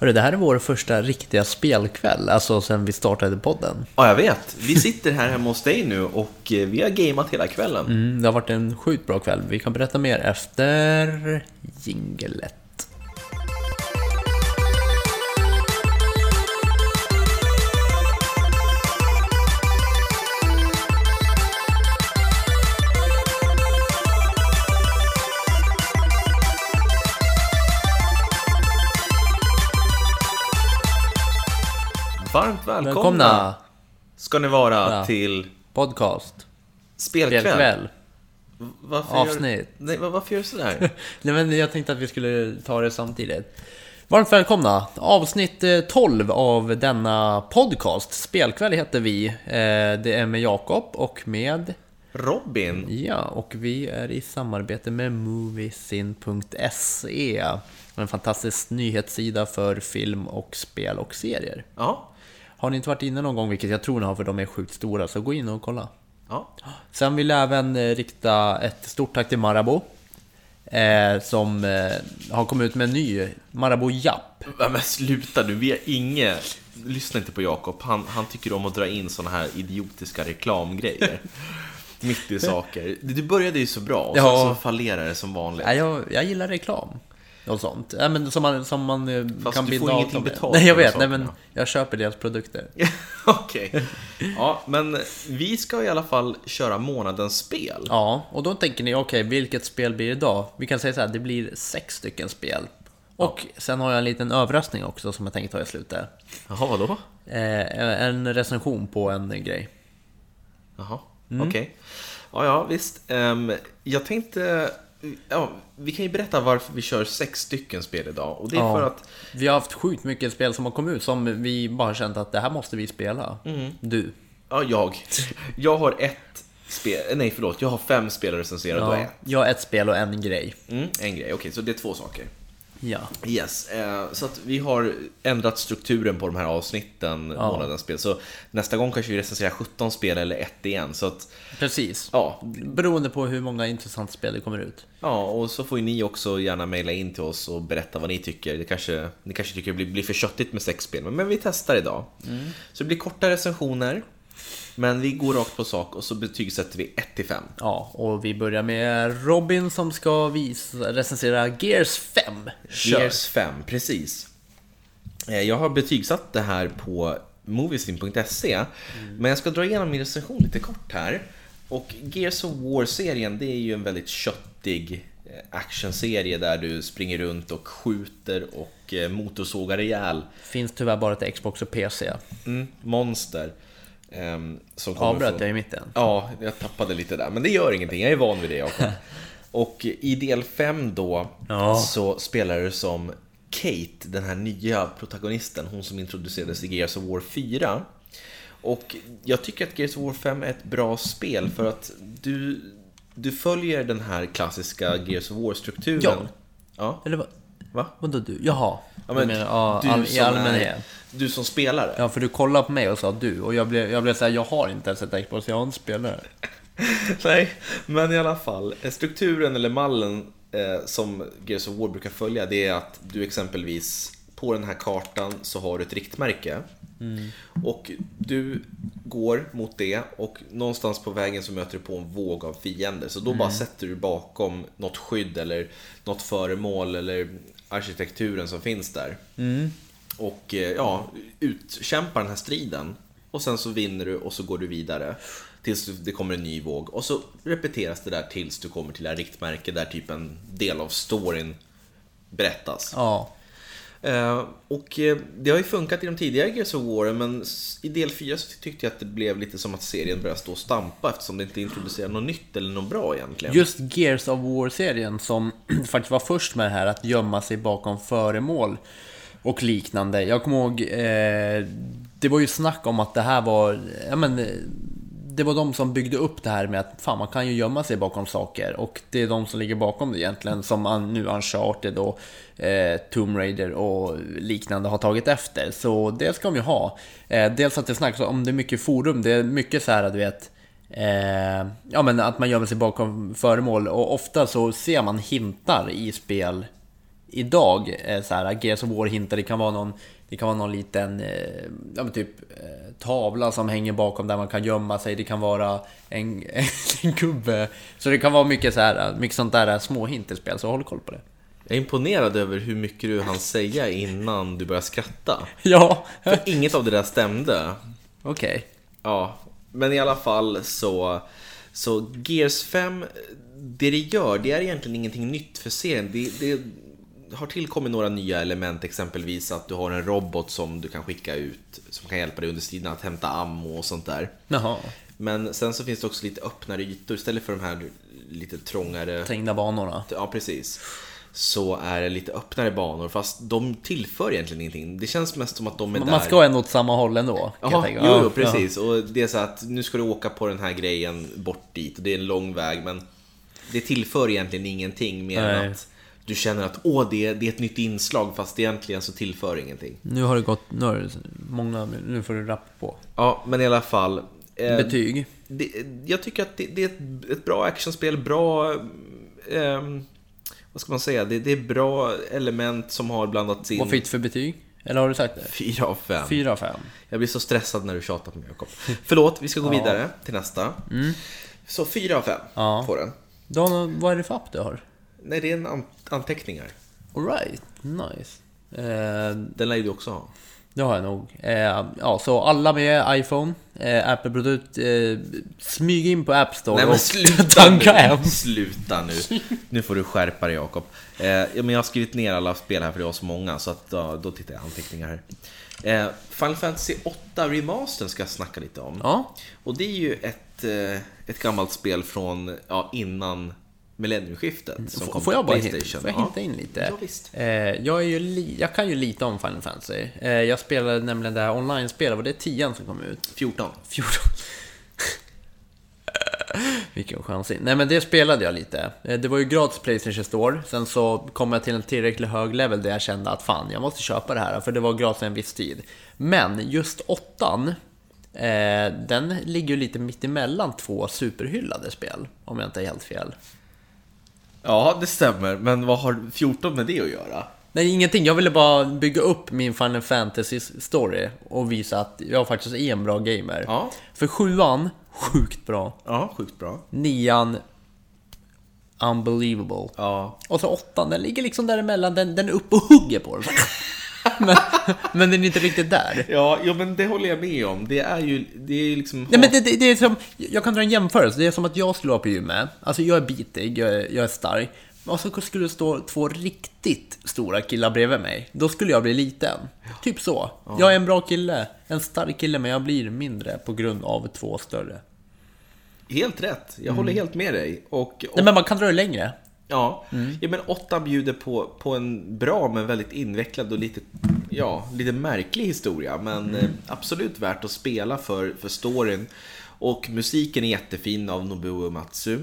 Hörru, det här är vår första riktiga spelkväll, alltså sen vi startade podden. Ja, jag vet. Vi sitter här hemma hos dig nu och eh, vi har gameat hela kvällen. Mm, det har varit en sjukt bra kväll. Vi kan berätta mer efter jinglet. Varmt välkomna, Välkomna! ska ni vara Ja. till Podcast. spelkväll. Spelkväll. Varför Avsnitt. Gör, nej, var- varför gör du sådär? Nej men jag tänkte att vi skulle ta det samtidigt. Varmt välkomna! Avsnitt eh, 12 av denna podcast. Spelkväll heter vi. Eh, Det är med Jakob och med... Robin? Ja, och vi är i samarbete med Moviesin.se. En fantastisk nyhetssida för film och spel och serier. Ja. Har ni inte varit inne någon gång, vilket jag tror ni har för de är sjukt stora, så gå in och kolla. ja. Sen vill jag även eh, rikta ett stort tack till Marabou. Eh, som eh, har kommit ut med en ny Marabou Japp. Ja, Men sluta nu, vi har inget... Lyssna inte på Jakob, han, han tycker om att dra in såna här idiotiska reklamgrejer. Mitt i saker. Du började ju så bra, och Ja. så, så fallerar det som vanligt. Nej, jag, jag gillar reklam. Och sånt. Ja, men som man, som man eh, Fast kan du binda får av ingenting dem med. betalt Nej, jag vet. Nej, men jag köper deras produkter. Okej. Ja, men vi ska i alla fall köra månadens spel. Ja, och då tänker ni, okej, vilket spel blir det idag? Vi kan säga så här, det blir sex stycken spel. Och sen har jag en liten överraskning också som jag tänkte ta i slutet. Jaha, vadå? Eh, en recension på en grej. Jaha, Mm. okej. Ja, ja, visst. Ehm, jag tänkte... Ja, vi kan ju berätta varför vi kör sex stycken spel idag. Och det är Ja. för att... Vi har haft sjukt mycket spel som har kommit ut som vi bara känt att det här måste vi spela. Mm. Du. Ja, jag. Jag har ett spel... Nej, förlåt. Jag har fem spel att recensera. Då är Ja, jag har ett spel och en grej. mm, en grej. Okej, så det är två saker. Ja. Yes, eh, så att vi har ändrat strukturen på de här avsnitten, Ja. månadens spel. Så nästa gång kanske vi recenserar 17 spel eller ett igen. Så att, Precis. ja, Beroende på hur många intressanta spel det kommer ut. Ja, och så får ju ni också gärna mejla in till oss och berätta vad ni tycker. Det kanske, ni kanske tycker det blir, blir för köttigt med sex spel, men, men vi testar idag. Så det blir korta recensioner, men vi går rakt på sak och så betygsätter vi 1 till 5. Ja, och vi börjar med Robin som ska visa, recensera Gears 5. Kör. Gears 5, precis. Eh, Jag har betygsatt det här på moviesin.se, men jag ska dra igenom min recension lite kort här. Och Gears of War-serien, det är ju en väldigt köttig eh, actionserie där du springer runt och skjuter och eh, motorsågar ihjäl Finns tyvärr bara till Xbox och PC. mm, monster. Ehm, som Avbröt från- jag i mitten. Ja, jag tappade lite där, men det gör ingenting. Jag är van vid det, Jakob. Och i del 5 då Ja. så spelar du som Kate, den här nya protagonisten, hon som introducerades i Gears of War 4. Och jag tycker att Gears of War 5 är ett bra spel för att du, du följer den här klassiska Gears of War-strukturen. Ja. Ja. Eller vad? Va? Vadå du? Jaha. Ja, Du menar, ja, du all, i allmänhet. Är, du som spelare. Ja, för du kollade på mig och sa du. Och jag blev, jag blev såhär, jag har inte ens ett Xbox, jag har en spelare. Nej, men i alla fall. eh, Strukturen eller mallen eh, som Gears of War brukar följa det är att du exempelvis på den här kartan så har du ett riktmärke. Och du går mot det och någonstans på vägen så möter du på en våg av fiender. Så då bara sätter du bakom något skydd eller något föremål eller arkitekturen som finns där. Och eh, ja, utkämpar den här striden. Och sen så vinner du och så går du vidare. Tills det kommer en ny våg. Och så repeteras det där tills du kommer till det här riktmärke där typ en del av storyn berättas. Ja. Eh, och eh, det har ju funkat i de tidigare Gears of War, men i del 4 så tyckte jag att det blev lite som att serien började stå och stampa eftersom det inte introducerade något nytt eller något bra egentligen. Just Gears of War-serien som faktiskt var först med det här att gömma sig bakom föremål och liknande. Jag kommer ihåg, eh, det var ju snack om att det här var, ja men, eh, det var de som byggde upp det här med att fan man kan ju gömma sig bakom saker. Och det är de som ligger bakom det egentligen som nu Uncharted och eh, Tomb Raider och liknande har tagit efter. Så det ska de ju ha. Eh, dels att det snackas om det är mycket forum, det är mycket så här du vet Eh, ja men att man gömmer sig bakom föremål. Och ofta så ser man hintar i spel idag, eh, så här, Gears of War-hintar, det kan vara någon det kan vara någon liten eh, ja, typ eh, tavla som hänger bakom där man kan gömma sig. Det kan vara en, en gubbe. Så det kan vara mycket, så här, mycket sånt där små hint i spel, så håll koll på det. Jag är imponerad över hur mycket du hann säga innan du började skratta. Ja, För inget av det där stämde. okej. Ja, men i alla fall så... Så Gears 5, det det gör, det är egentligen ingenting nytt för serien. Det, det har tillkommit några nya element, exempelvis att du har en robot som du kan skicka ut, som kan hjälpa dig under striden att hämta ammo och sånt där. Jaha, Men sen så finns det också lite öppnare ytor istället för de här lite trångare... stängda banorna. Ja, precis. Så är det lite öppnare banor, fast de tillför egentligen ingenting. Det känns mest som att de är Man där... ska ändå åt samma håll ändå. tänka. jo, Ja, jo, precis. Och det är så att nu ska du åka på den här grejen bort dit och det är en lång väg, men det tillför egentligen ingenting mer än att du känner att åh, det är, det är ett nytt inslag, fast egentligen så tillför ingenting. Nu har det gått, nu har det många, nu får du rappa på. Ja, men i alla fall. eh, Betyg? det, jag tycker att det, det är ett, bra actionspel, bra... ehm, vad ska man säga? Det, det är bra element som har blandats in. Vad fick för betyg? Eller har du sagt det? Fyra av fem. 4 av 5. Jag blir så stressad när du tjatar på mig, Jakob. Förlåt, vi ska gå vidare till nästa. Så fyra av fem Ja. får den. Dan, vad är det för app du har? Nej, det är en an- anteckningar. Alright, nice. Eh, Den lär ju du också ha. det har jag nog. Eh, ja, så alla med iPhone, eh, Apple-produkt, eh, smyg in på App Store Nej men och sluta tanka nu! hem. Sluta nu! Nu får du skärpa dig Jakob. Eh, ja, men jag har skrivit ner alla spel här för det var så många, så att, ja, då tittar jag anteckningar här. Eh, Final Fantasy 8 Remastern ska jag snacka lite om. Ja, Och det är ju ett, eh, ett gammalt spel från ja, innan millennieskiftet. Som F- kom får till jag bara Playstation. får jag hinta in lite? Ja, visst. Eh, jag, är ju li- jag kan ju lite om Final Fantasy. Eh, jag spelade nämligen det här online-spelet, och det är 10 som kom ut. 14. 14. Vilken chansning. Nej men det spelade jag lite. Eh, Det var ju gratis Playstation Store. Sen så kom jag till en tillräckligt hög level där jag kände att fan, jag måste köpa det här. För det var gratis en viss tid. Men just åttan, eh, den ligger ju lite mitt emellan två superhyllade spel. Om jag inte är helt fel. Ja, det stämmer. Men vad har 14 med det att göra? Nej, ingenting. Jag ville bara bygga upp min Final Fantasy story och visa att jag faktiskt är en bra gamer. Ja. För sjuan, sjukt bra. Ja, sjukt bra. Nian, unbelievable. Ja, Och så åttan, den ligger liksom däremellan, den, den är uppe och hugger på den. men, men den är inte riktigt där. Ja, jo, men det håller jag med om. Det är ju, det är ju liksom... Nej, men det, det, det är som, jag kan dra en jämförelse, det är som att jag skulle vara på gymmet. Alltså jag är bitig, jag är, jag är stark. Och så skulle det stå två riktigt stora killar bredvid mig. Då skulle jag bli liten. Typ så. Jag är en bra kille, en stark kille, men jag blir mindre på grund av två större. Helt rätt. Jag håller helt med dig. Och, och Nej, men man kan dra det längre. Ja, ja, men åtta bjuder på, på en bra men väldigt invecklad och lite, ja, lite märklig historia. Men eh, absolut värt att spela för, för storyn. Och musiken är jättefin av Nobuo Uematsu.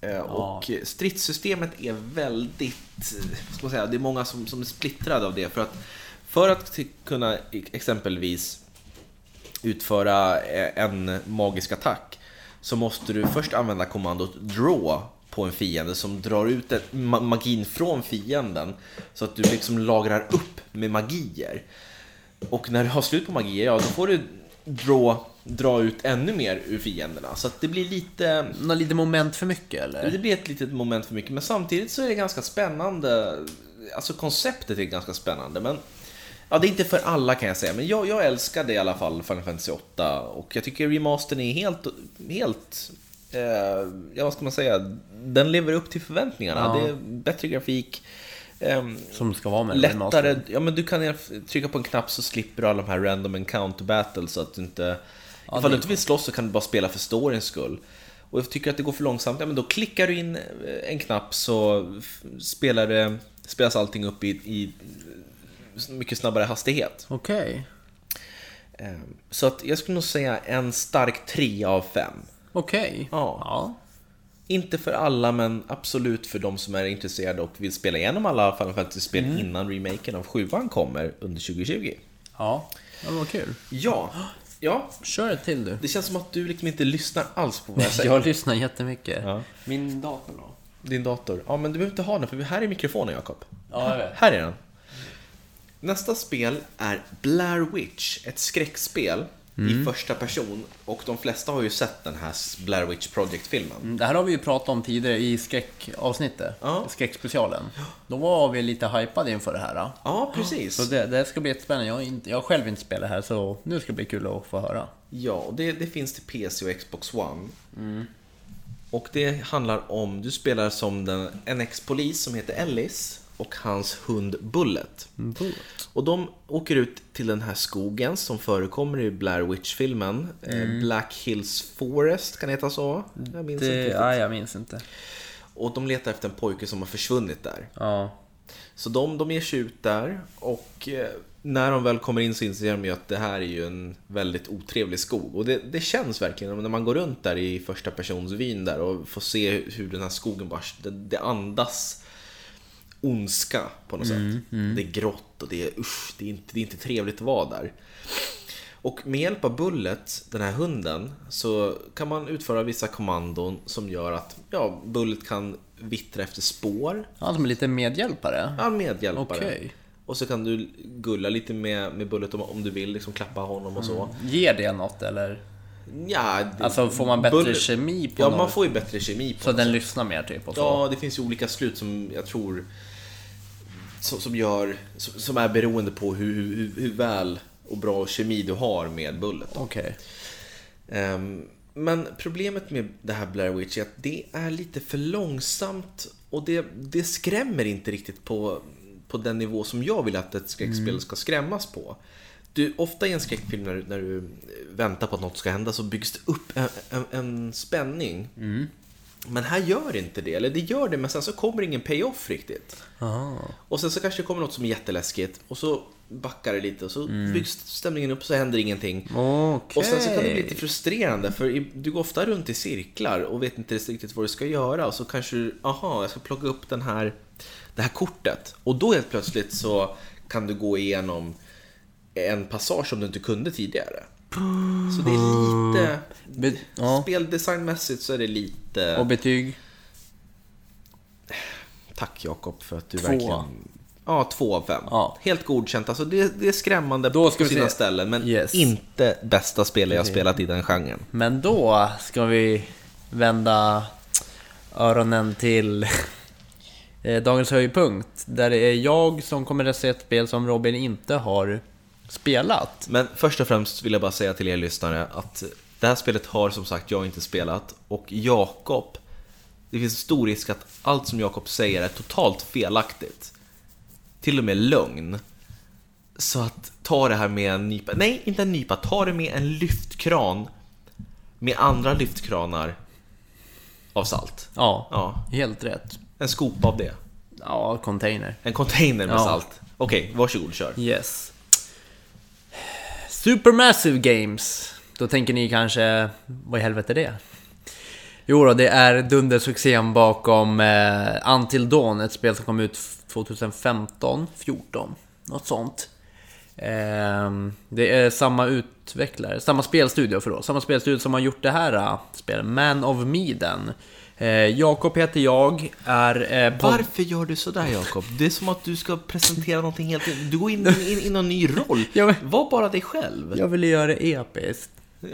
Eh, Och stridssystemet är väldigt, eh, ska man säga, det är många som, som är splittrade av det. För att, för att kunna e- exempelvis utföra en magisk attack så måste du först använda kommandot draw på en fiende som drar ut magin från fienden så att du liksom lagrar upp med magier. Och när du har slut på magier, ja då får du draw, dra ut ännu mer ur fienderna. Så att det blir lite... Nå, lite moment för mycket eller? Det blir ett litet moment för mycket, men samtidigt så är det ganska spännande. Alltså konceptet är ganska sänande, men ja, det är inte för alla kan jag säga. Men jag, jag älskar det i alla fall, Final Fantasy 8. Och jag tycker remastern är helt, helt, eh, ja vad ska man säga, den lever upp till förväntningarna. Ja. Det är bättre grafik. ehm, Som ska vara med lättare, ja men du kan trycka på en knapp så slipper du alla de här random encounter battles så att du inte... Ja, ifall du inte vill slåss så kan du bara spela för storyns skull. Och jag tycker att det går för långsamt, ja men då klickar du in eh, en knapp så spelar det, spelas allting upp i, i mycket snabbare hastighet. Okej. Ehm, Så att jag skulle nog säga en stark 3 av 5. Okej. Ja. ja. Inte för alla, men absolut för de som är intresserade och vill spela igenom alla Final Fantasy-spel Mm. innan remaken av 7 kommer under 2020. Ja, det var kul. Ja, ja. Kör ett till du. Det känns som att du liksom inte lyssnar alls på vad jag säger. Jag lyssnar jättemycket. Ja. Min dator då? Din dator. Ja, men du behöver inte ha den för här är mikrofonen Jakob. Ja, jag vet. Här är den. Nästa spel är Blair Witch, ett skräckspel Mm. i första person. Och de flesta har ju sett den här Blair Witch Project-filmen. Mm, Det här har vi ju pratat om tidigare i skräckavsnittet, Ja. skräckspecialen. Då var vi lite hypade inför det här. Ja, precis. Så det, det ska bli jättespännande. Jag har, inte, jag har själv inte spelat här så nu ska det bli kul att få höra. Ja, det, det finns till PC och Xbox One. Mm. Och det handlar om, du spelar som den, en ex-polis som heter Ellis och hans hund Bullet. Och de åker ut till den här skogen som förekommer i Blair Witch-filmen. Eh, Black Hills Forest, kan det heta så? Jag minns inte Det, riktigt. nej, jag minns inte. Och de letar efter en pojke som har försvunnit där. Ja. Så de, de ger sig ut där och eh, när de väl kommer in så inser de ju att det här är ju en väldigt otrevlig skog. Och det, det känns verkligen när man går runt där i första persons vyn där och får se hur den här skogen bara, det, det andas ondska på något sätt. Det är grått och det är usch, det är, inte, det är inte trevligt att vara där. Och med hjälp av Bullet, den här hunden, så kan man utföra vissa kommandon som gör att ja, Bullet kan vittra efter spår. Han som är lite medhjälpare. Ja, medhjälpare. Okej. Och så kan du gulla lite med, med Bullet om, om du vill, liksom klappa honom och så. Ger det något eller? Ja, det, Alltså får man bättre Bullet- kemi på Ja, något? man får ju bättre kemi på Så den sätt. lyssnar mer typ och så? Ja, det finns ju olika slut som jag tror som, som gör, som, som är beroende på hur, hur, hur väl och bra kemi du har med Bullet. Okej. Ehm, men problemet med det här Blair Witch är att det är lite för långsamt och det, det skrämmer inte riktigt på, på den nivå som jag vill att ett skräckspel ska skrämmas på. Du, ofta i en skräckfilm när, när du väntar på att något ska hända så byggs det upp en, en, en spänning. Men här gör inte det, eller det gör det men sen så kommer ingen payoff riktigt. Aha. Och sen så kanske det kommer något som är jätteläskigt och så backar det lite och så byggs stämningen upp så händer ingenting. Okej. Och sen så kan det bli lite frustrerande för du går ofta runt i cirklar och vet inte riktigt vad du ska göra och så kanske du, aha, jag ska plocka upp den här, det här kortet. Och då helt plötsligt så kan du gå igenom en passage som du inte kunde tidigare. Så det är lite, Be- ja. speldesignmässigt så är det lite... Och betyg? Tack Jakob för att du Två. verkligen... Ja, två av fem. Ja. Helt godkänt. Alltså det, det är skrämmande Då ska på sina se. ställen, men Yes. inte bästa spel jag har spelat i den genren. Men då ska vi vända öronen till eh, dagens höjdpunkt. Där det är jag som kommer att se ett spel som Robin inte har spelat. Men först och främst vill jag bara säga till er lyssnare att det här spelet har som sagt jag inte spelat och Jakob, det finns stor risk att allt som Jakob säger är totalt felaktigt. Till och med lögn. Så att ta det här med en nypa, nej inte en nypa, ta det med en lyftkran med andra lyftkranar av salt. Ja, Ja, helt rätt. en skopa av det. Ja, container. En container med Ja. salt. Okej, varsågod kör. Yes. Supermassive Games. Då tänker ni kanske, vad i helvete är det? Jo då, det är dundersuccén bakom eh, Until Dawn, ett spel som kom ut 2015, 14, något sånt. Eh, det är samma utvecklare, samma spelstudio förlåt, samma spelstudio som har gjort det här eh, spelet, Man of Medan. Eh, Jakob heter jag, är eh, podd- Varför gör du sådär Jakob? Det är som att du ska presentera någonting helt Du går in i in, in någon ny roll. Var bara dig själv. Jag ville göra det episkt.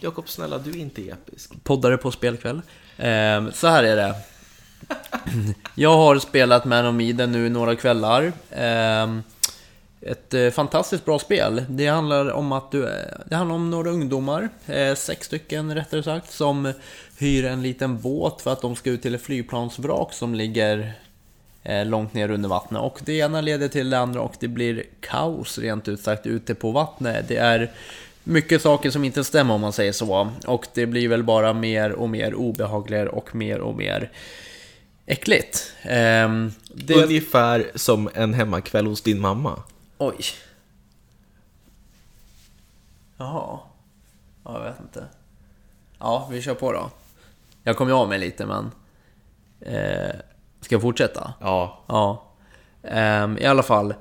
Jakob, snälla, du är inte episk. poddare på spelkväll. Ehm, så här är det. Jag har spelat Man of Medan nu i några kvällar. Ehm, ett eh, fantastiskt bra spel. Det handlar om att du, eh, det handlar om några ungdomar, eh, sex stycken rättare sagt, som hyr en liten båt för att de ska ut till ett flygplansvrak som ligger långt ner under vattnet. Och det ena leder till det andra och det blir kaos rent ut sagt ute på vattnet. Det är mycket saker som inte stämmer om man säger så. Och det blir väl bara mer och mer obehagligare och mer och mer äckligt. Ehm, det... Ungefär som en hemmakväll hos din mamma. Oj. Jaha. Ja, jag vet inte. Ja, vi kör på då. Jag kom ju av mig lite, men... Eh, ska jag fortsätta? Ja. Ja. Ehm, I alla fall.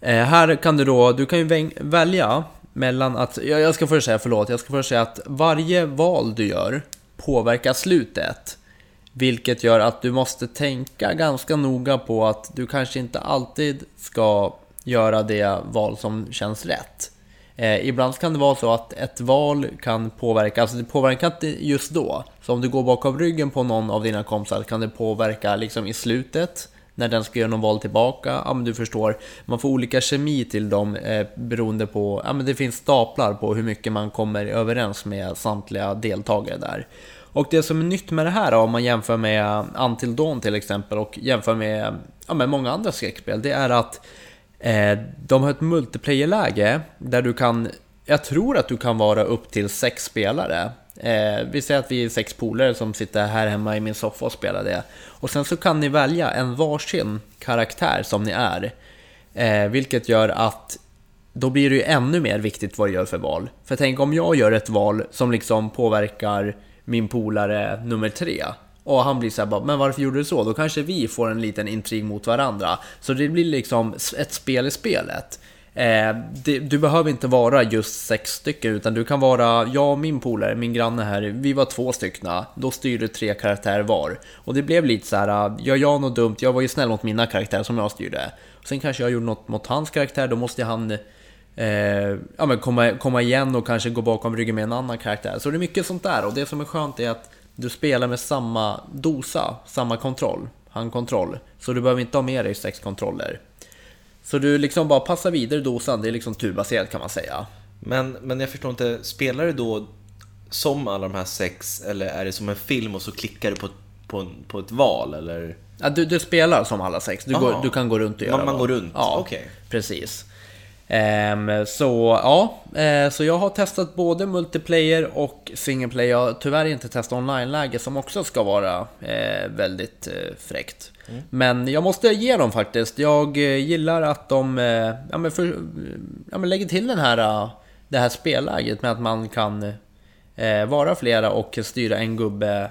Eh, här kan du då, du kan ju välja mellan att, jag, jag ska först säga, förlåt, jag ska först säga att varje val du gör påverkar slutet. Vilket gör att du måste tänka ganska noga på att du kanske inte alltid ska göra det val som känns rätt. Eh, ibland kan det vara så att ett val kan påverka, alltså det påverkar inte just då. Så om du går bakom ryggen på någon av dina kompisar kan det påverka liksom i slutet när den ska göra någon val tillbaka. Ja men du förstår, man får olika kemi till dem eh, beroende på, ja men det finns staplar på hur mycket man kommer överens med samtliga deltagare där. Och det som är nytt med det här om man jämför med Antildon till exempel och jämför med, ja, med många andra skräckspel, det är att Eh, de har ett multiplayer-läge där du kan, jag tror att du kan vara upp till sex spelare. Eh, vi säger att vi är sex polare som sitter här hemma i min soffa och spelar det. Och sen så kan ni välja en varsin karaktär som ni är. Eh, vilket gör att då blir det ju ännu mer viktigt vad du gör för val. För tänk om jag gör ett val som liksom påverkar min polare nummer tre. Och han blir såhär bara, men varför gjorde du så? Då kanske vi får en liten intrig mot varandra. Så det blir liksom ett spel i spelet. Eh, det, du behöver inte vara just sex stycken, utan du kan vara, jag och min polare, min granne här, vi var två stycken. Då styrde tre karaktärer var. Och det blev lite så här, gör jag något dumt, jag var ju snäll mot mina karaktärer som jag styrde. Sen kanske jag gjorde något mot hans karaktär, då måste han eh, ja, men komma, komma igen och kanske gå bakom ryggen med en annan karaktär. Så det är mycket sånt där, och det som är skönt är att du spelar med samma dosa, samma kontroll, handkontroll. Så du behöver inte ha med dig sex kontroller. Så du liksom bara passar vidare dosan, det är liksom turbaserat kan man säga. Men, men jag förstår inte, spelar du då som alla de här sex eller är det som en film och så klickar du på, på, på ett val eller? Ja, du, du spelar som alla sex, du, går, du kan gå runt och göra Man, man går runt? Ja, Okej. precis. Ehm, så ja, eh, så jag har testat både multiplayer och single player. Jag har tyvärr inte testat online-läge som också ska vara eh, väldigt eh, fräckt. Men jag måste ge dem faktiskt. Jag gillar att de ja, men för, ja, men lägger till den här, det här spelläget med att man kan vara flera och styra en gubbe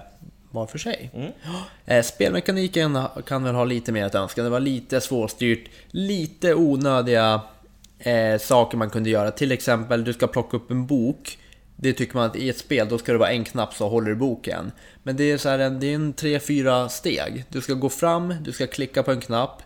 var för sig. Eh, spelmekaniken kan väl ha lite mer att önska. Det var lite svårstyrt, lite onödiga eh, saker man kunde göra. Till exempel, du ska plocka upp en bok. Det tycker man att i ett spel, då ska det vara en knapp så håller du boken. Men det är så här, en- det är en 3-4 steg. Du ska gå fram, du ska klicka på en knapp.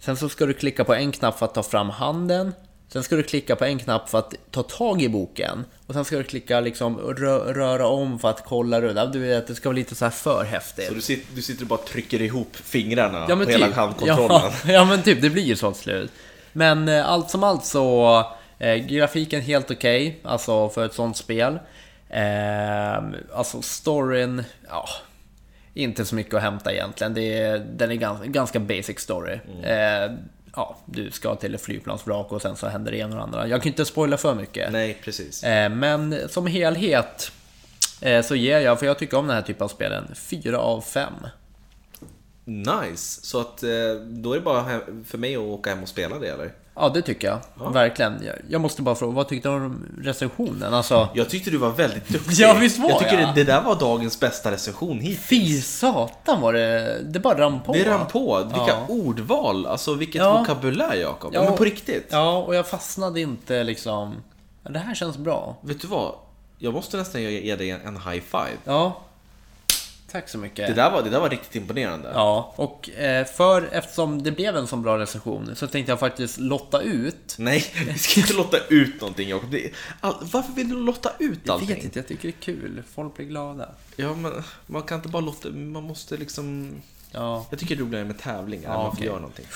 Sen så ska du klicka på en knapp för att ta fram handen. Sen ska du klicka på en knapp för att ta tag i boken. Och sen ska du klicka liksom rö röra om för att kolla runt. Du vet, det ska vara lite så här för häftigt. Så du sitter, du sitter och bara trycker ihop fingrarna Ja på hela typ. handkontrollen? Ja, ja men typ, det blir ju så till slut. Men eh, allt som allt så, eh, grafiken helt okej, alltså för ett sånt spel. Eh, alltså storyn, ja, inte så mycket att hämta egentligen. Det är, den är ganska, ganska basic story. Eh, ja, du ska till ett flygplansvrak och sen så händer det ena och det andra. Jag kan inte spoila för mycket. Nej, precis. Eh, men som helhet eh, så ger jag, för jag tycker om den här typen av spelen, 4 av 5. Nice, så att eh, då är det bara för mig att åka hem och spela det eller? Ja, det tycker jag. Verkligen. Jag, måste bara fråga, vad tyckte du om recensionen? Alltså, Jag tyckte du var väldigt duktig. Ja, visst var jag. tycker jag? det, det där var dagens bästa recension hittills. fy satan var det... Det bara rann på. Det rann på. Vilka Ja. ordval, alltså vilket Ja. vokabulär Jakob. Ja. Men på riktigt. Ja, och jag fastnade inte liksom... Ja, det här känns bra. Vet du vad? Jag måste nästan ge dig en high five. Ja. Tack så mycket. Det där var, det där var riktigt imponerande. Ja, och eh, för eftersom det blev en så bra recension så tänkte jag faktiskt lotta ut. Nej, vi ska inte lotta ut någonting Jakob. Varför vill du lotta ut Jag allting? vet inte, jag tycker det är kul. Folk blir glada. Ja, men man kan inte bara lotta, man måste liksom... Ja, Jag tycker det är roligare med tävlingar, Ja, man får okej. göra någonting.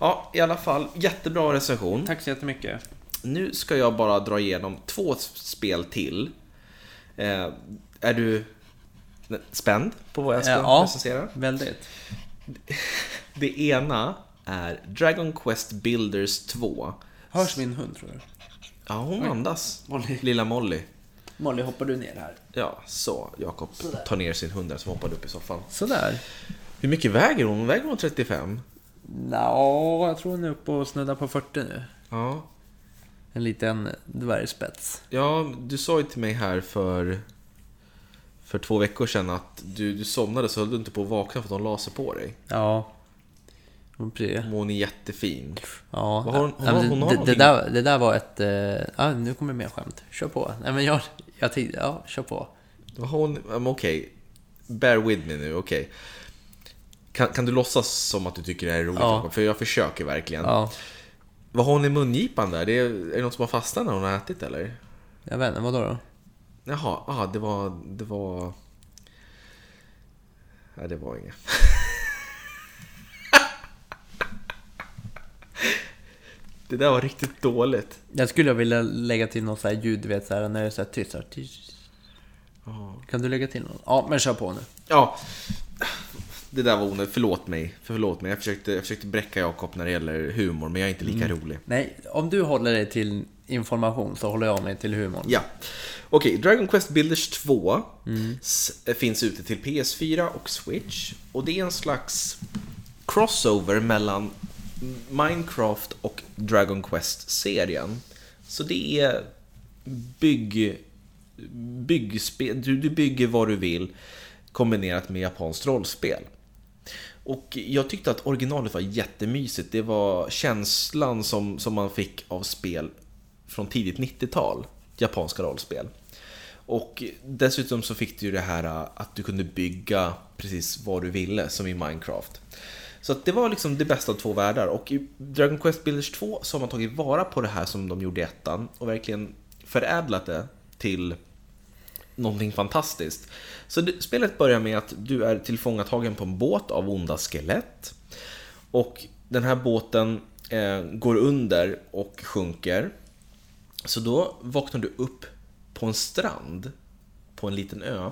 Ja, i alla fall, jättebra recension. tack så jättemycket. Nu ska jag bara dra igenom två spel till. Eh, är du spänd på vad jag ska Eh, ja. recensera? Väldigt. Det ena är Dragon Quest Builders 2. Hörs min hund tror du? Ja, hon andas. Molly. Lilla Molly. Molly, hoppar du ner här? Ja, så. Jakob tar ner sin hund där som hoppade upp i soffan. Sådär. Hur mycket väger hon? Väger hon 35? Nå, jag tror hon är uppe och snuddar på 40 nu. Ja. En liten dvärgspets. Ja, du sa ju till mig här för, för två veckor sedan att du, du somnade så höll du inte på att vakna för att de la sig på dig. Ja. Precis. Hon är jättefin. Ja, Vad har hon- hon har- hon har det, det, där, det där var ett... Ja, nu kommer mer skämt. Kör på. Nej, men jag, jag tänkte, ja, kör på. Vad har hon, men okej. bear with me nu, okej. Kan, kan du låtsas som att du tycker det här är roligt? Ja. För jag försöker verkligen. Ja, Vad har hon i mungipan där? Det är, är det något som har fastnat när hon har ätit eller? jag vet inte, vadå då? Jaha, ah, det var... Det var... Nej, det var inget. det där var riktigt dåligt. Jag skulle vilja lägga till något så här ljud, du vet så här, när det är så här tyst. Så här, tyst. Kan du lägga till något? Ja, men kör på nu. Ja, det där var onödigt. Förlåt mig. Förlåt mig. Jag försökte, jag försökte bräcka Jakob när det gäller humor, men jag är inte lika rolig. Nej, om du håller dig till information så håller jag mig till humorn. Ja. Okej, Dragon Quest Builders 2 mm. Eh, finns ute till PS4 och Switch. Och det är en slags crossover mellan Minecraft och Dragon Quest-serien. Så det är bygg... Byggspel, du, du bygger vad du vill kombinerat med japanskt rollspel. Och jag tyckte att originalet var jättemysigt. Det var känslan som, som man fick av spel från tidigt 90-tal. Japanska rollspel. Och dessutom så fick du ju det här äh, att du kunde bygga precis vad du ville, som i Minecraft. Så att det var liksom det bästa av två världar. Och i Dragon Quest Builders 2 så har man tagit vara på det här som de gjorde i ettan och verkligen förädlat det till någonting fantastiskt. Så det, spelet börjar med att du är tillfångatagen på en båt av onda skelett. Och den här båten eh, går under och sjunker. Så då vaknar du upp på en strand på en liten ö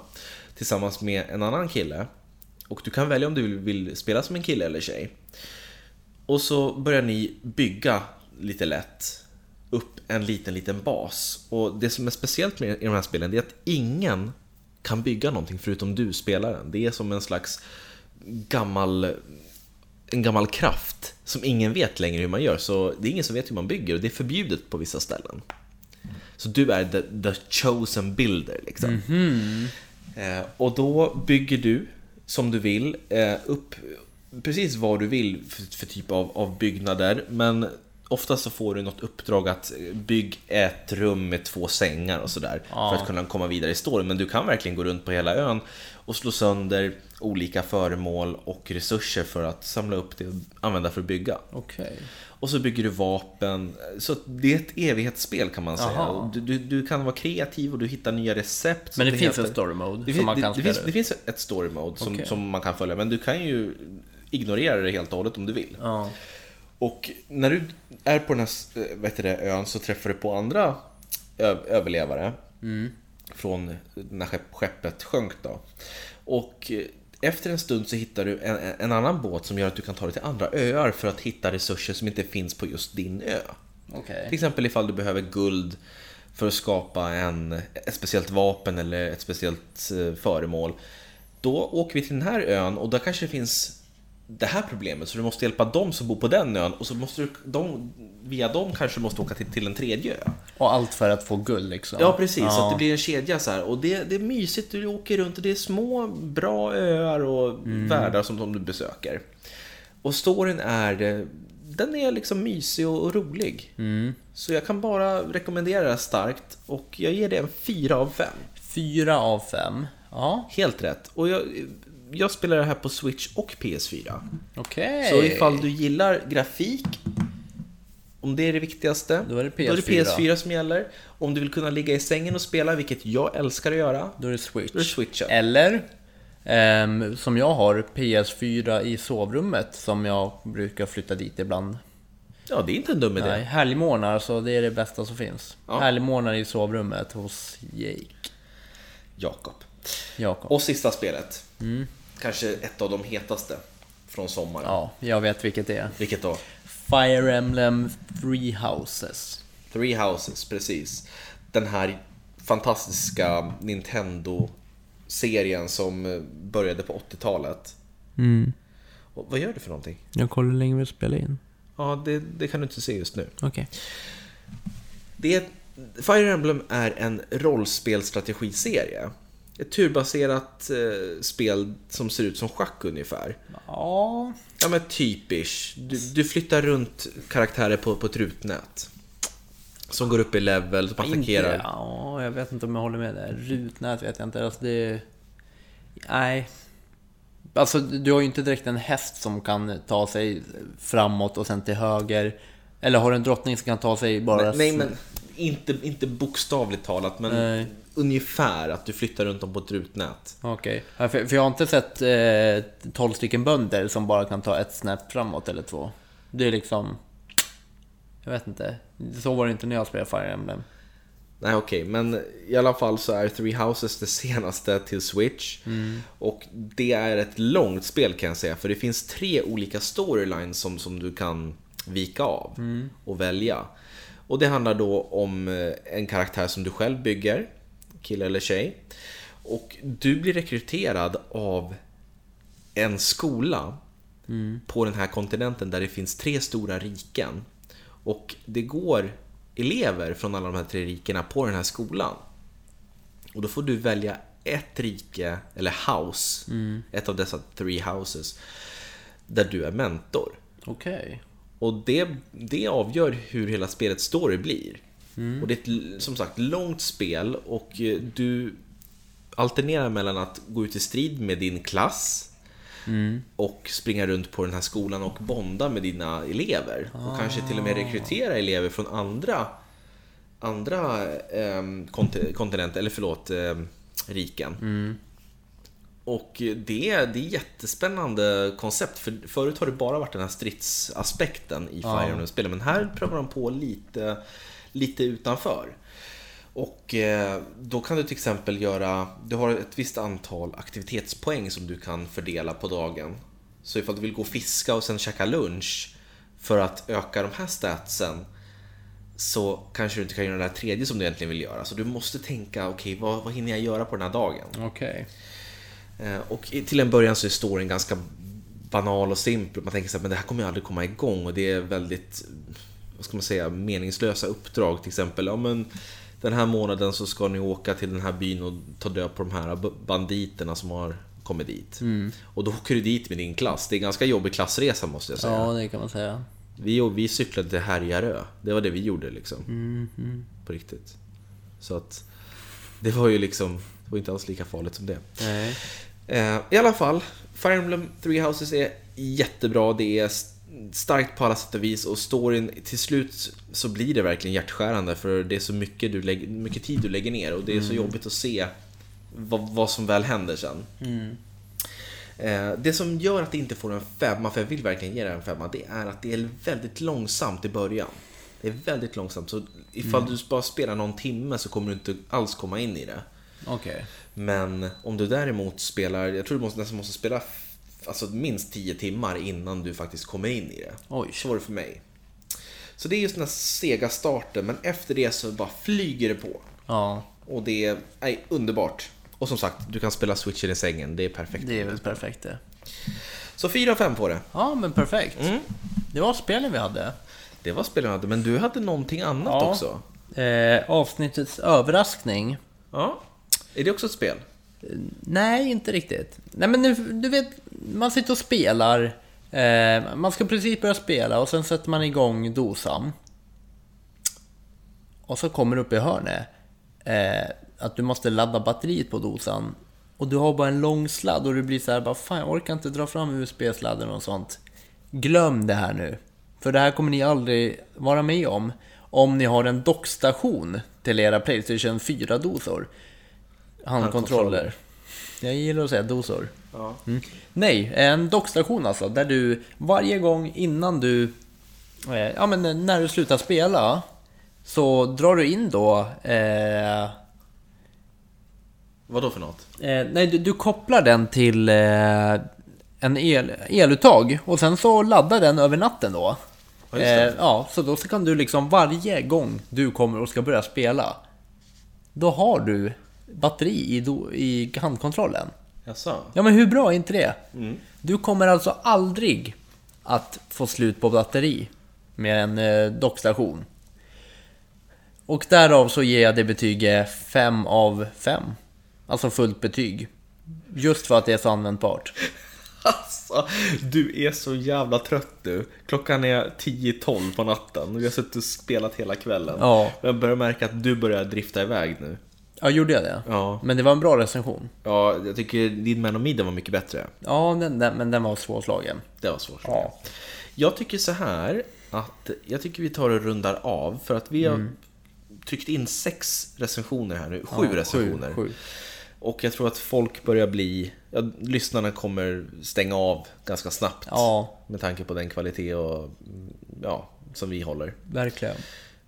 tillsammans med en annan kille. Och du kan välja om du vill, spela som en kille eller tjej. Och så börjar ni bygga lite lätt upp en liten, liten bas. Och det som är speciellt med i de här spelen är att ingen kan bygga någonting förutom du, spelaren. Det är som en slags gammal, en gammal kraft som ingen vet längre hur man gör. Så det är ingen som vet hur man bygger och det är förbjudet på vissa ställen. Så du är the, the chosen builder liksom. Eh, och då bygger du som du vill eh, upp precis vad du vill för, för typ av, av byggnader. Men oftast så får du något uppdrag att eh, bygg ett rum med två sängar och sådär. Ja. För att kunna komma vidare i storyn. Men du kan verkligen gå runt på hela ön och slå sönder olika föremål och resurser för att samla upp det och använda för att bygga. Okej. Och så bygger du vapen. Så det är ett evighetsspel kan man säga. Du, du, du kan vara kreativ och du hittar nya recept. Men det, som finns heter. en story mode Det, som man det, kan det, spela finns, det ut. finns ett story mode som, Okej. som man kan följa, men du kan ju ignorera det helt och hållet om du vill. Ja. Och när du är på den här eh, heter det, ön så träffar du på andra överlevare Mm. från när skepp, skeppet sjönk då. Och eh, efter en stund så hittar du en, en annan båt som gör att du kan ta dig till andra öar för att hitta resurser som inte finns på just din ö. Okej. Till exempel ifall du behöver guld för att skapa en, ett speciellt vapen eller ett speciellt eh, föremål. Då åker vi till den här ön och där kanske det finns det här problemet så du måste hjälpa dem som bor på den ön och så måste du, de, via dem kanske du måste åka till, till en tredje ö. Och allt för att få guld liksom. Ja precis, så Ja. att det blir en kedja så här. Och det, det är mysigt, du åker runt och det är små bra öar och världar som de du besöker. Och storyn är, den är liksom mysig och, och rolig. Så jag kan bara rekommendera det starkt och jag ger det en 4 av 5. Fyra av fem. Ja, Helt rätt. Och jag, jag spelar det här på Switch och PS4. okej. Så ifall du gillar grafik, om det är det viktigaste, Då är det då är det PS4. PS4 som gäller. Om du vill kunna ligga i sängen och spela, vilket jag älskar att göra, Då är det Switch. då är det Switchen. Eller, ehm, som jag har, PS4 i sovrummet som jag brukar flytta dit ibland. Ja, det är inte en dum idé. Nej, helgmorgnar, så det är det bästa som finns. Ja. Helgmorgnar i sovrummet hos Jake. Jakob. Jakob. Och sista spelet. Kanske ett av de hetaste från sommaren. Ja, jag vet vilket det är. Vilket då? Fire Emblem Three Houses. Three Houses, precis. Den här fantastiska Nintendo-serien som eh, började på 80-talet. Mm. Och vad gör du för någonting? Jag kollar hur länge vi spelar in. Ja, det, det kan du inte se just nu. Okej. Är, Fire Emblem är en rollspelstrategiserie. Ett turbaserat eh, spel som ser ut som schack ungefär. Ja, Ja men typisch. Du, du flyttar runt karaktärer på, på ett rutnät. Som går upp i level, som inte, attackerar. ja, jag vet inte om jag håller med där. Rutnät vet jag inte. Alltså det, Nej. Alltså, du har ju inte direkt en häst som kan ta sig framåt och sen till höger. Eller har du en drottning som kan ta sig bara... Nej, nej men inte, inte bokstavligt talat, men Nej. Ungefär att du flyttar runt dem på ett rutnät. Okej. Ja, För, för jag har inte sett eh, 12 stycken bönder som bara kan ta ett snap framåt eller två. Det är liksom... Jag vet inte. Så var det inte när jag spelade Fire Emblem. Nej okej, men i alla fall så är Three Houses det senaste till Switch. Och det är ett långt spel kan jag säga, för det finns tre olika storylines som, som du kan vika av och välja. Och det handlar då om eh, en karaktär som du själv bygger, kille eller tjej. Och du blir rekryterad av en skola på den här kontinenten där det finns tre stora riken. Och det går elever från alla de här tre rikena på den här skolan. Och då får du välja ett rike, eller house, ett av dessa three houses, där du är mentor. Okej. Och det, det avgör hur hela spelets story blir. Och det är ett, som sagt, långt spel och eh, du alternerar mellan att gå ut i strid med din klass och springa runt på den här skolan och bonda med dina elever. Och kanske till och med rekrytera elever från andra, andra eh, kont- kontinenter, eller förlåt, eh, riken. Och det är, det är jättespännande koncept, för förut har det bara varit den här stridsaspekten i Fire Emblem-spelen, men här prövar de på lite, lite utanför. Och eh, då kan du till exempel göra, du har ett visst antal aktivitetspoäng som du kan fördela på dagen. Så ifall du vill gå och fiska och sen käka lunch för att öka de här statsen så kanske du inte kan göra det här tredje som du egentligen vill göra. Så du måste tänka, okej vad, vad hinner jag göra på den här dagen? Okej. Eh, Och till en början så är storyn ganska banal och simpel. Man tänker så här, men det här kommer ju aldrig komma igång och det är väldigt, vad ska man säga, meningslösa uppdrag. Till exempel, ja men den här månaden så ska ni åka till den här byn och ta död på de här banditerna som har kommit dit. Och då åker du dit med din klass. Det är en ganska jobbig klassresa måste jag säga. Ja, det kan man säga. Vi, vi cyklade till Härjarö. Det var det vi gjorde liksom. På riktigt. Så att det var ju liksom, det var inte alls lika farligt som det. Nej. Eh, I alla fall, Fire Emblem Three Houses är jättebra. Det är starkt på alla sätt och vis och storyn, till slut så blir det verkligen hjärtskärande för det är så mycket, du lägger, mycket tid du lägger ner och det är så jobbigt att se vad, vad som väl händer sen. Eh, Det som gör att det inte får en femma, för jag vill verkligen ge det en femma, det är att det är väldigt långsamt i början. Det är väldigt långsamt, så ifall du bara spelar någon timme så kommer du inte alls komma in i det. Okej. Men om du däremot spelar, jag tror du måste, nästan måste spela alltså minst 10 timmar innan du faktiskt kommer in i det. Oj. Så var det för mig. Så det är just den här sega starten, men efter det så bara flyger det på. Ja, Och det är nej, underbart. Och som sagt, du kan spela switchen i sängen, det är perfekt. det är väl perfekt det. Så 4 av 5 på det. Ja, men perfekt. Det var spelen vi hade. Det var spelen jag hade, men du hade någonting annat Ja. också. Eh, avsnittets överraskning. Ja. Är det också ett spel? Nej, inte riktigt. Nej, men nu, du vet, man sitter och spelar. Eh, man ska precis börja spela och sen sätter man igång dosan. Och så kommer det upp i hörnet eh, att du måste ladda batteriet på dosan. Och du har bara en lång sladd och du blir så här, bara, fan jag orkar inte dra fram USB-sladden och sånt. Glöm det här nu. För det här kommer ni aldrig vara med om. Om ni har en dockstation till era Playstation 4-dosor. Handkontroller. Jag gillar att säga dosor. Ja. Mm. Nej, en dockstation alltså, där du varje gång innan du, eh, ja men när du slutar spela, så drar du in då, eh, Vad då för något? eh, nej du, du kopplar den till eh, en el, eluttag och sen så laddar den över natten då. Ja. Eh, ja, så då så kan du liksom varje gång du kommer och ska börja spela, då har du batteri i, do, i handkontrollen. Jaså? Ja men hur bra är inte det? Du kommer alltså aldrig att få slut på batteri med en eh, dockstation. Och därav så ger jag det betyget 5 av 5. Alltså fullt betyg. Just för att det är så användbart. Alltså, du är så jävla trött du. Klockan är 10-12 på natten och vi har suttit och spelat hela kvällen. Ja. Jag börjar märka att du börjar drifta iväg nu. Ja, gjorde jag det? Ja. Men det var en bra recension. Ja, jag tycker din Man of Midden var mycket bättre. Ja, den, den, men den var svårslagen. Det var svårt. Ja. Jag tycker så här att jag tycker vi tar och rundar av för att vi har tryckt in sex recensioner här nu, sju Ja, recensioner. Sju, sju. Och jag tror att folk börjar bli, ja, lyssnarna kommer stänga av ganska snabbt. Ja, Med tanke på den kvalitet och, mm, ja, som vi håller. verkligen.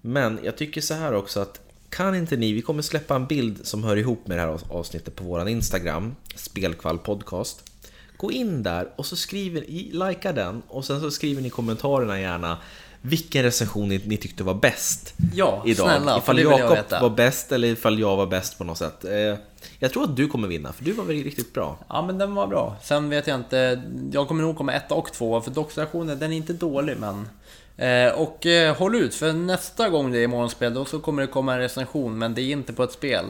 Men jag tycker så här också att kan inte ni, vi kommer släppa en bild som hör ihop med det här avsnittet på våran Instagram, Spelkvall podcast. Gå in där och så skriver, likea den och sen så skriver ni i kommentarerna gärna vilken recension ni, ni tyckte var bäst Ja, idag. snälla, ifall Jakob var bäst eller ifall jag var bäst på något sätt. Eh, Jag tror att du kommer vinna, för du var väl riktigt bra. Ja, men den var bra. Sen vet jag inte, jag kommer nog komma etta och tvåa, för dockstationen, den är inte dålig, men... Eh, och eh, håll ut, för nästa gång det är morgonspel, då så kommer det komma en recension, men det är inte på ett spel.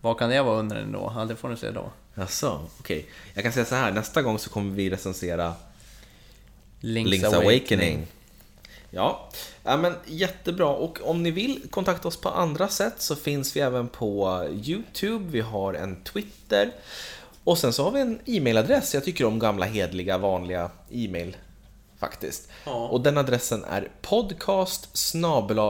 Vad kan det vara under den då? Ja, det får ni se då. Jaså, okej. Jag kan säga så här, nästa gång så kommer vi recensera Link's, Link's Awakening. Ja. ja, men jättebra. Och om ni vill kontakta oss på andra sätt så finns vi även på YouTube, vi har en Twitter och sen så har vi en e-mailadress. Jag tycker om gamla hedliga vanliga e-mail faktiskt. Ja. Och den adressen är podcast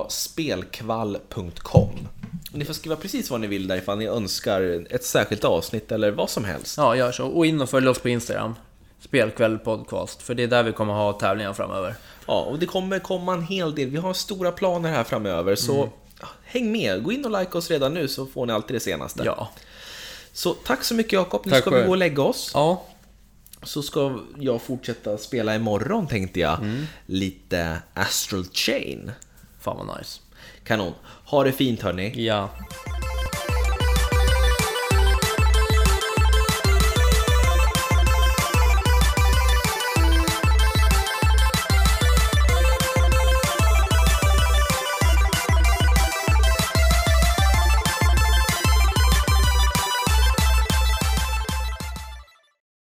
spelkvall.com Ni får skriva precis vad ni vill där ifall ni önskar ett särskilt avsnitt eller vad som helst. Ja, gör så. Och in och följ oss på Instagram. Spelkväll podcast, för det är där vi kommer ha tävlingar framöver. Ja, och det kommer komma en hel del. Vi har stora planer här framöver, så Mm. häng med. Gå in och like oss redan nu så får ni alltid det senaste. Ja. Så tack så mycket Jakob. Nu Tack ska vi gå och lägga oss. Ja, Så ska jag fortsätta spela imorgon tänkte jag. Mm. Lite Astral Chain. fan vad nice. Kanon. Ha det fint hörni. Ja.